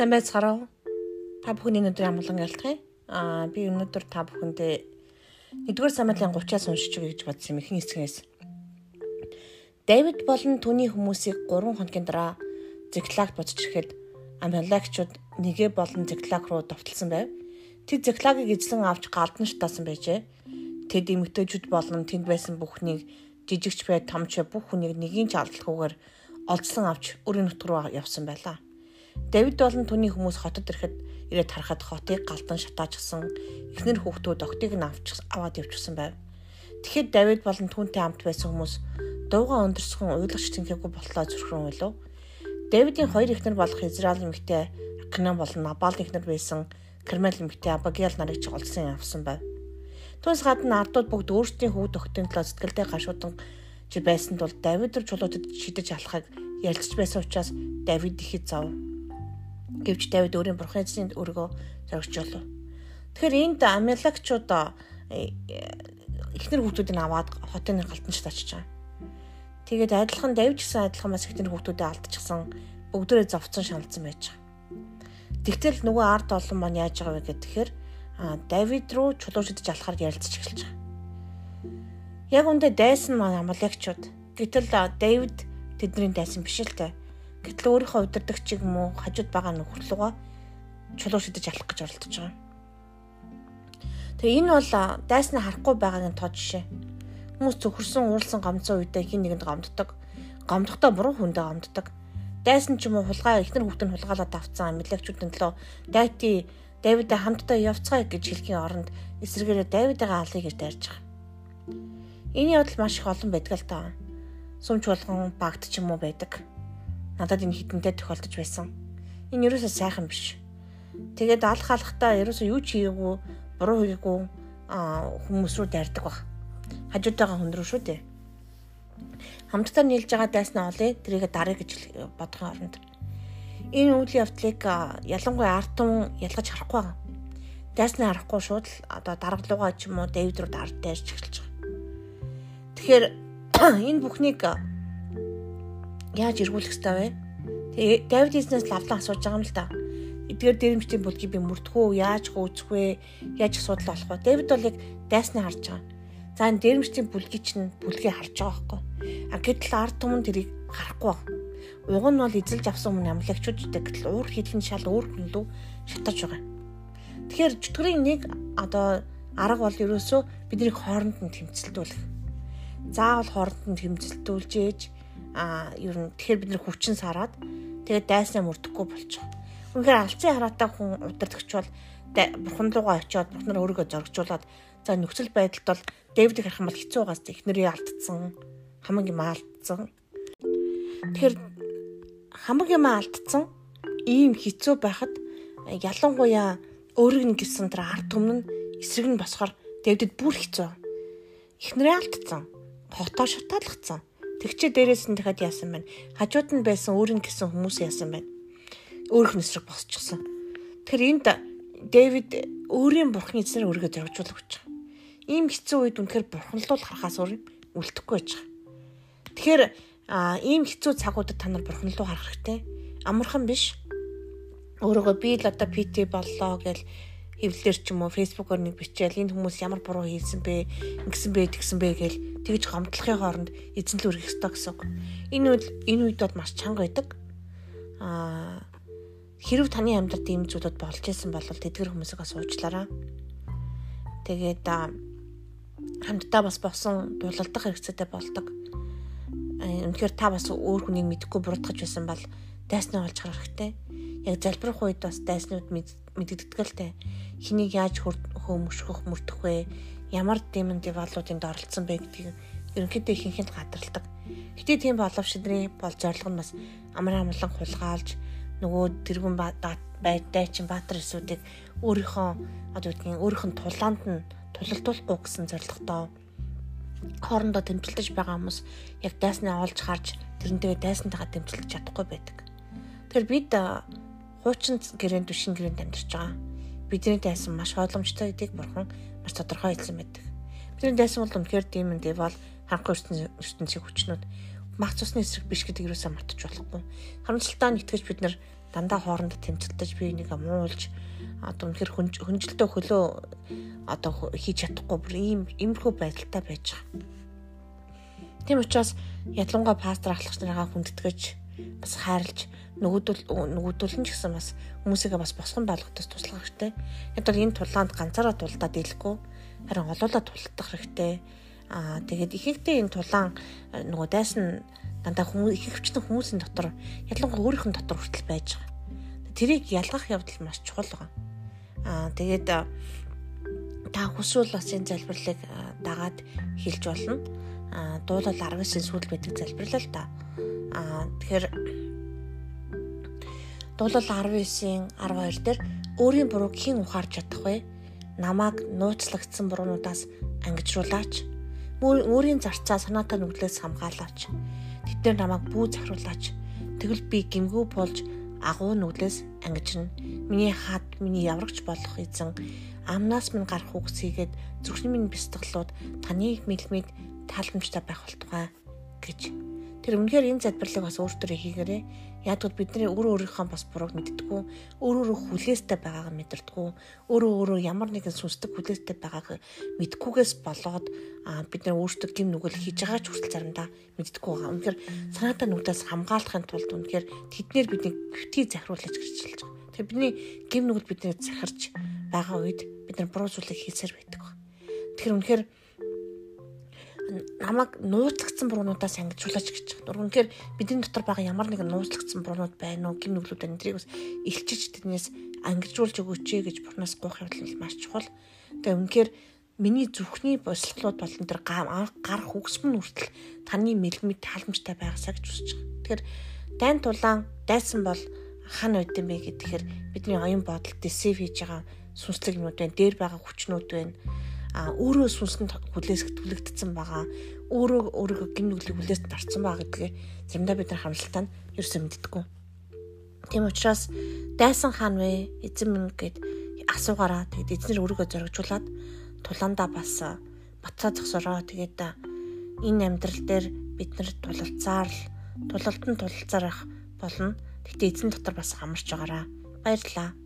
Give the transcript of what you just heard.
Сайн байцгаараа. Та бүхний өнөөдөр амгалан ялтгая. Аа би өнөөдөр та бүхэндээ 1-р Самуэлийн 30-аас уншиж өгье гэж бодсон юм ихэнх хэсгээс. Давид болон түүний хүмүүсийг 3 хоногийн дараа Зиклагт буцаж ирэхэд Амалекчууд нэгэ болон Зиклаг руу довтолсон байв. Тэд Зиклагийг эзлэн авч галдан шатаасан байжээ. Тэд эмэгтэйчүүд болон тэнд байсан бүхнийг жижигч бай томч бүх хүнийг нэгийн ч алдалгүйгээр олзлон авч өрийн нутг руу явсан байлаа. Давид болон түүний хүмүүс хотод ирэхэд ирээд харахад хотыг галдан шатаачсан эхнэр хүүхдүүд октыг нь авч аваад явчихсан байв. Тэгэхэд Давид болон түүнтэй хамт байсан хүмүүс дууга өндөрсгөн уйлгч тэнхээгүй болтлоо зүрхэн уйлав. Давидын хоёр эхнэр болох Израиль эмэгтэй Акнан болон Набал эхнэр байсан Кармел эмэгтэй Абагиал нарыг чиглэлсэн явсан байв. Түүнээс гадна ардууд бүгд өөрсдийн хүүд өгтөнд төлөө сэтгэлдээ гашуудан чи байсан тул Давид руу чулуутад шидэж алахыг ярилцж байсан учраас Давид ихэд зов. Гэвч Давид өөрийн бурхан эзний өргөө зоригч болов. Тэгэхээр энд Амилагчууд эхнэр хүүхдүүдийг аваад хотын галтанч тачиж байгаа. Тэгээд адилхан Давид гэсэн адилхан бас эхнэр хүүхдүүдээ алдчихсан бүгдээрээ зовцсон шаналцсан байж байгаа. Тэгтэл нөгөө ард олон маань яаж байгаа вэ гэхээр Давид руу чулуу шидэж алахаар ярилцж эхэлж байгаа. Яг үндэ дайсан маань Амалагчууд. Гэтэл Давид тэдний дайсан биш л дээ. Гэтэл өөрийнхөө удирдагч юм уу хажууд байгаа нөхөрлөгөө чулуу шидэж алах гэж оролдож байгаа. Тэгээ энэ бол дайснаа харахгүй байгаагийн тоо жишээ. Хүмүүс зөвхөрсөн ууралсан гомцсон үедээ хин нэгэнд гомддог. Гомдохдоо буруу хүндээ гомддог. Дайсан ч юм уу хулгай ихнэр хүүхд нь хулгаалаад авцсан амилагчүүдэн төлөө дайти Давид хамтдаа явцгаая гэж хэлхийн оронд эсрэгээрээ Давидыгаа алъя гэж дайрж байгаа. Энэ явдал маш их олон байдаг л таа. Сүмч болгон багт ч юм уу байдаг надад энэ хитэнтэй тохиолдож байсан. Энэ ерөөсөө сайхан биш. Тэгээд алх алхтаа ерөөсөө юу ч хийгээгүй, буруу хийгээгүй хүмүүс рүү дайрдаг баг. Хажуудаагаа рүү шүү дээ. Хамтдаа нийлж байгаа дайснаа олъё. Тэрийг дарыг гэж бодохын оронд энэ үйл явдлыг ялангуяа ард түмэн ялгаж харахгүй байгаа. Дайснаа харахгүй шууд л одоо даргалуугаа ч юм уу Дэвид рүү дард дайрч эхэлж байгаа. Тэгэхээр энэ бүхнийг яаж эргүүлэх ёстой вэ? Тэгээ Давид эзнээс лавлан асууж байгаа юм л да. Эдгээр дэрэмжтийн бүлгийг би мөрдөхөө, яаж хөөцөх вэ? Яаж асуудал болох вэ? Давид бол яг дайснаа харж байгаа. За энэ дэрэмжтийн бүлгийг чинь бүлгийг харж байгаа байхгүй. А гэтэл ард түмэн тэрийг харахгүй байна. Уг нь бол эзэлж авсан өмнө амлагчууд гэтэл уур хилэн шал өөр хүн лөө шатаж байгаа. Тэгэхээр чөтгөрийн нэг одоо арга бол ерөөсөө бидний хооронд нь тэмцэлдүүлэх. Заавал хооронд нь тэмцэлдүүлж ээж а ер нь тэгэхээр бид нэр хүчин сараад тэгээд дайснаа мөрдөхгүй болчих. Үнэхээр алцын хараатай хүн удирдахч бол бурхан руугаа очиод бурхнаар өөрийгөө зоргжуулаад за нөхцөл байдалд бол Дэвидийг харах юм бол хэцүү байгаас ихнэрээ алдсан хамаг юм алдсан. Тэгэхээр хамаг юм алдсан ийм хэцүү байхад ялангуяа өөрийг нь гисэн тэр ард түмэн эсрэг нь босохоор Дэвдэд бүр хэцүү. Ихнэрээ алдсан. Хотоо шатаалгацсан Тэгчээ дээрээс нь дахиад яасан байна. Хажууд нь байсан өөрийн гэсэн хүмүүс яасан байна. Өөрөх нэсрэг босчихсон. Тэгэхээр энд Дэвид өөрийн бурхны эзнэр өөрийгөө зоригжуулах гэж байгаа. Ийм хэцүү үед үнэхээр бурханлуул харахаас өөр үлдэхгүй байж байгаа. Тэгэхээр ийм хэцүү цагуудад та нар бурханлуу харах хэрэгтэй. Амархан биш. Өөрөөгөө би л одоо PT боллоо гэж хэвлэлэр ч юм уу фэйсбүүкээр нэг бичээл энэ хүмүүс ямар буруу хийсэн бэ ингэсэн бэ тэгсэн бэ гэл тэгж гомдлохын хооронд эзэнл үргэх ёстой гэсэн үг. Энэ үед энэ үед бол маш чанга байдаг. Аа хэрв таны амьдралд ийм зүйлүүд болж исэн бол тэдгэр хүмүүсийг бас уучлаарай. Тэгээд хамтдаа бас босон дулалдах хэрэгцээтэй болдог. Үнэхээр та бас өөр хүнийг мэдхгүй буруудах байсан бол дайснаа олж харах хэрэгтэй. Яг залбирах үед бас дайснууд мэддэгдэл тэ хэнийг яаж хөөмөшгөх мөрдөх вэ? Ямар демон девалуудынд оролцсон бэ гэдгийг ерөнхийдөө ихэнхэнд гадарладаг. Гэтэ тийм боловч шидрийн бол зорилго нь бас амар амлан хулгайлж нөгөө тэргүүн байдай чин баатар эсүүдийг өөрийнхөө одоо үгдгийн өөрийнх нь тулаанд нь тулалдуулахгүй гэсэн зорилготой хоорондоо тэмцэлдэж байгаа хүмүүс яг дайснаа олж харж тэрнтэйгээ дайсантайгаа тэмцэлдэж чадахгүй байдаг. Тэгэхээр бид хуучин гэрээнд түшин гэрээнд амьдарч байгаа. Бидний дайсан маш ойлгомжтой гэдгийг бурхан маш тодорхой хэлсэн байдаг. Бидний дайсан бол үнэхээр демон девал ханхын ертөнцийн хүчнүүд мах цусны эсрэг биш гэдэг юусаа мартаж болохгүй. Харамсалтай нь итгэж бид нар дандаа хоорондоо тэмцэлдэж би нэг муулж одоо үнэхэр хүнжилтөө хөлөө одоо хийж чадахгүй бүр ийм иймэрхүү байдалтай байж байгаа. Тийм учраас ялангуяа пастор ахлагч нараа хүндэтгэж бас хайрлж нөгөөдөл нөгөөдөл нь ч гэсэн бас хүмүүсийгээ бас босгон болгохоос туслах хэрэгтэй. Яг бол энэ тулаанд ганцаараа тулдаад ийлэхгүй харин олоолаа тулдах хэрэгтэй. Аа тэгээд ихэнхдээ энэ тулаан э, нөгөө дайсан дандаа хүмүүс их хвчтэн хүмүүсийн дотор ялангуяа өөрийнх нь дотор хүртэл байж байгаа. Тэрийг ялгах явдал маш чухал байгаа. Аа тэгээд та хүсвэл бас энэ залбирлыг дагаад хэлж болно. Аа дуулал 19-ийн сүүл байдаг залбирлал та. Аа тэгэхээр дуулал 19-ийн 12 дээр өөрийн бурууг хэн ухаарч чадах вэ? Намааг нууцлагдсан буруунуудаас ангижруулаач. Өөрийн зарцаа санаатай нүглээс хамгаалаач. Тэд нар намайг бүү захируулаач. Тэгвэл би гимгүү болж агуу нүглээс ангижна. Миний хаад миний яврагч болох эзэн амнаас минь гарах үгс хийгээд зүрхний минь бяцтгалууд таныг мэлмид тааламжтай байх болтугай гэж. Тэр үнэхээр энэ залбирлыг бас өөртөө хийгээрэй. Яагад бидний өөр өөрийнхөө бас бурууг мэддэггүй, өөр өөрөө хүлээстэй байгаагаа мэдэрдэггүй, өөрөө өөрөө ямар нэгэн сүнслэг хүлээстэй байгааг мэдхгүйгээс болоод бид нар өөртөө гим нүгэл хийж байгаа ч хүртэл заримдаа мэддэггүй байгаа. Үнэхээр санаатай нүглээс хамгаалахын тулд үнэхээр тэднэр бидний битгий захируулж гэрчилж байгаа. Тэгэхээр бидний гим нүгэл биднийг захирч байгаа үед бид нар буруу зүйлийг хийсээр байдаг. Тэгэхээр үнэхээр намайг нууцлагдсан буруунуудаас ангижуулаач гэж байна. Үнэхээр бидний дотор байгаа ямар нэгэн нууцлагдсан буруунууд байна уу, гин нүглүүд байна. Тэрийг бас илчиж тэднээс ангижуулж өгөөч гэж бурнаас гуйх явдал маш чухал. Тэгээ үнэхээр миний зүрхний бослолууд болон тэр гар хөгсмөн хүртэл таны мэлмид таалмжтай байгаасаа гэж хүсэж байгаа. Тэгэхээр дайн тулаан дайсан бол байд юм бэ гэхээр бидний оюун бодол десив хийж байгаа сүнслэг юмуд байна, дээр байгаа хүчнүүд байна а өөрөө сүнсэнд хүлээсгдүүлэгдсэн байгаа өөрөө өөрийгөө гин нүглийг хүлээс дарцсан байгаа гэдгээ заримдаа бид нар хамлалтаа нь ерөөсөө мэддэггүй. Тийм учраас дайсан хаан вэ эзэн минь гэд асуугаараа тэгэд эзнэр өөрийгөө зоригжуулаад тулаандаа бас бацаа зогсороо тэгээд энэ амьдрал дээр бид нар тулалцаар л тулалд нь тулалцаар ах болно. Гэтэ эзэн дотор бас хамарч байгаараа баярлаа.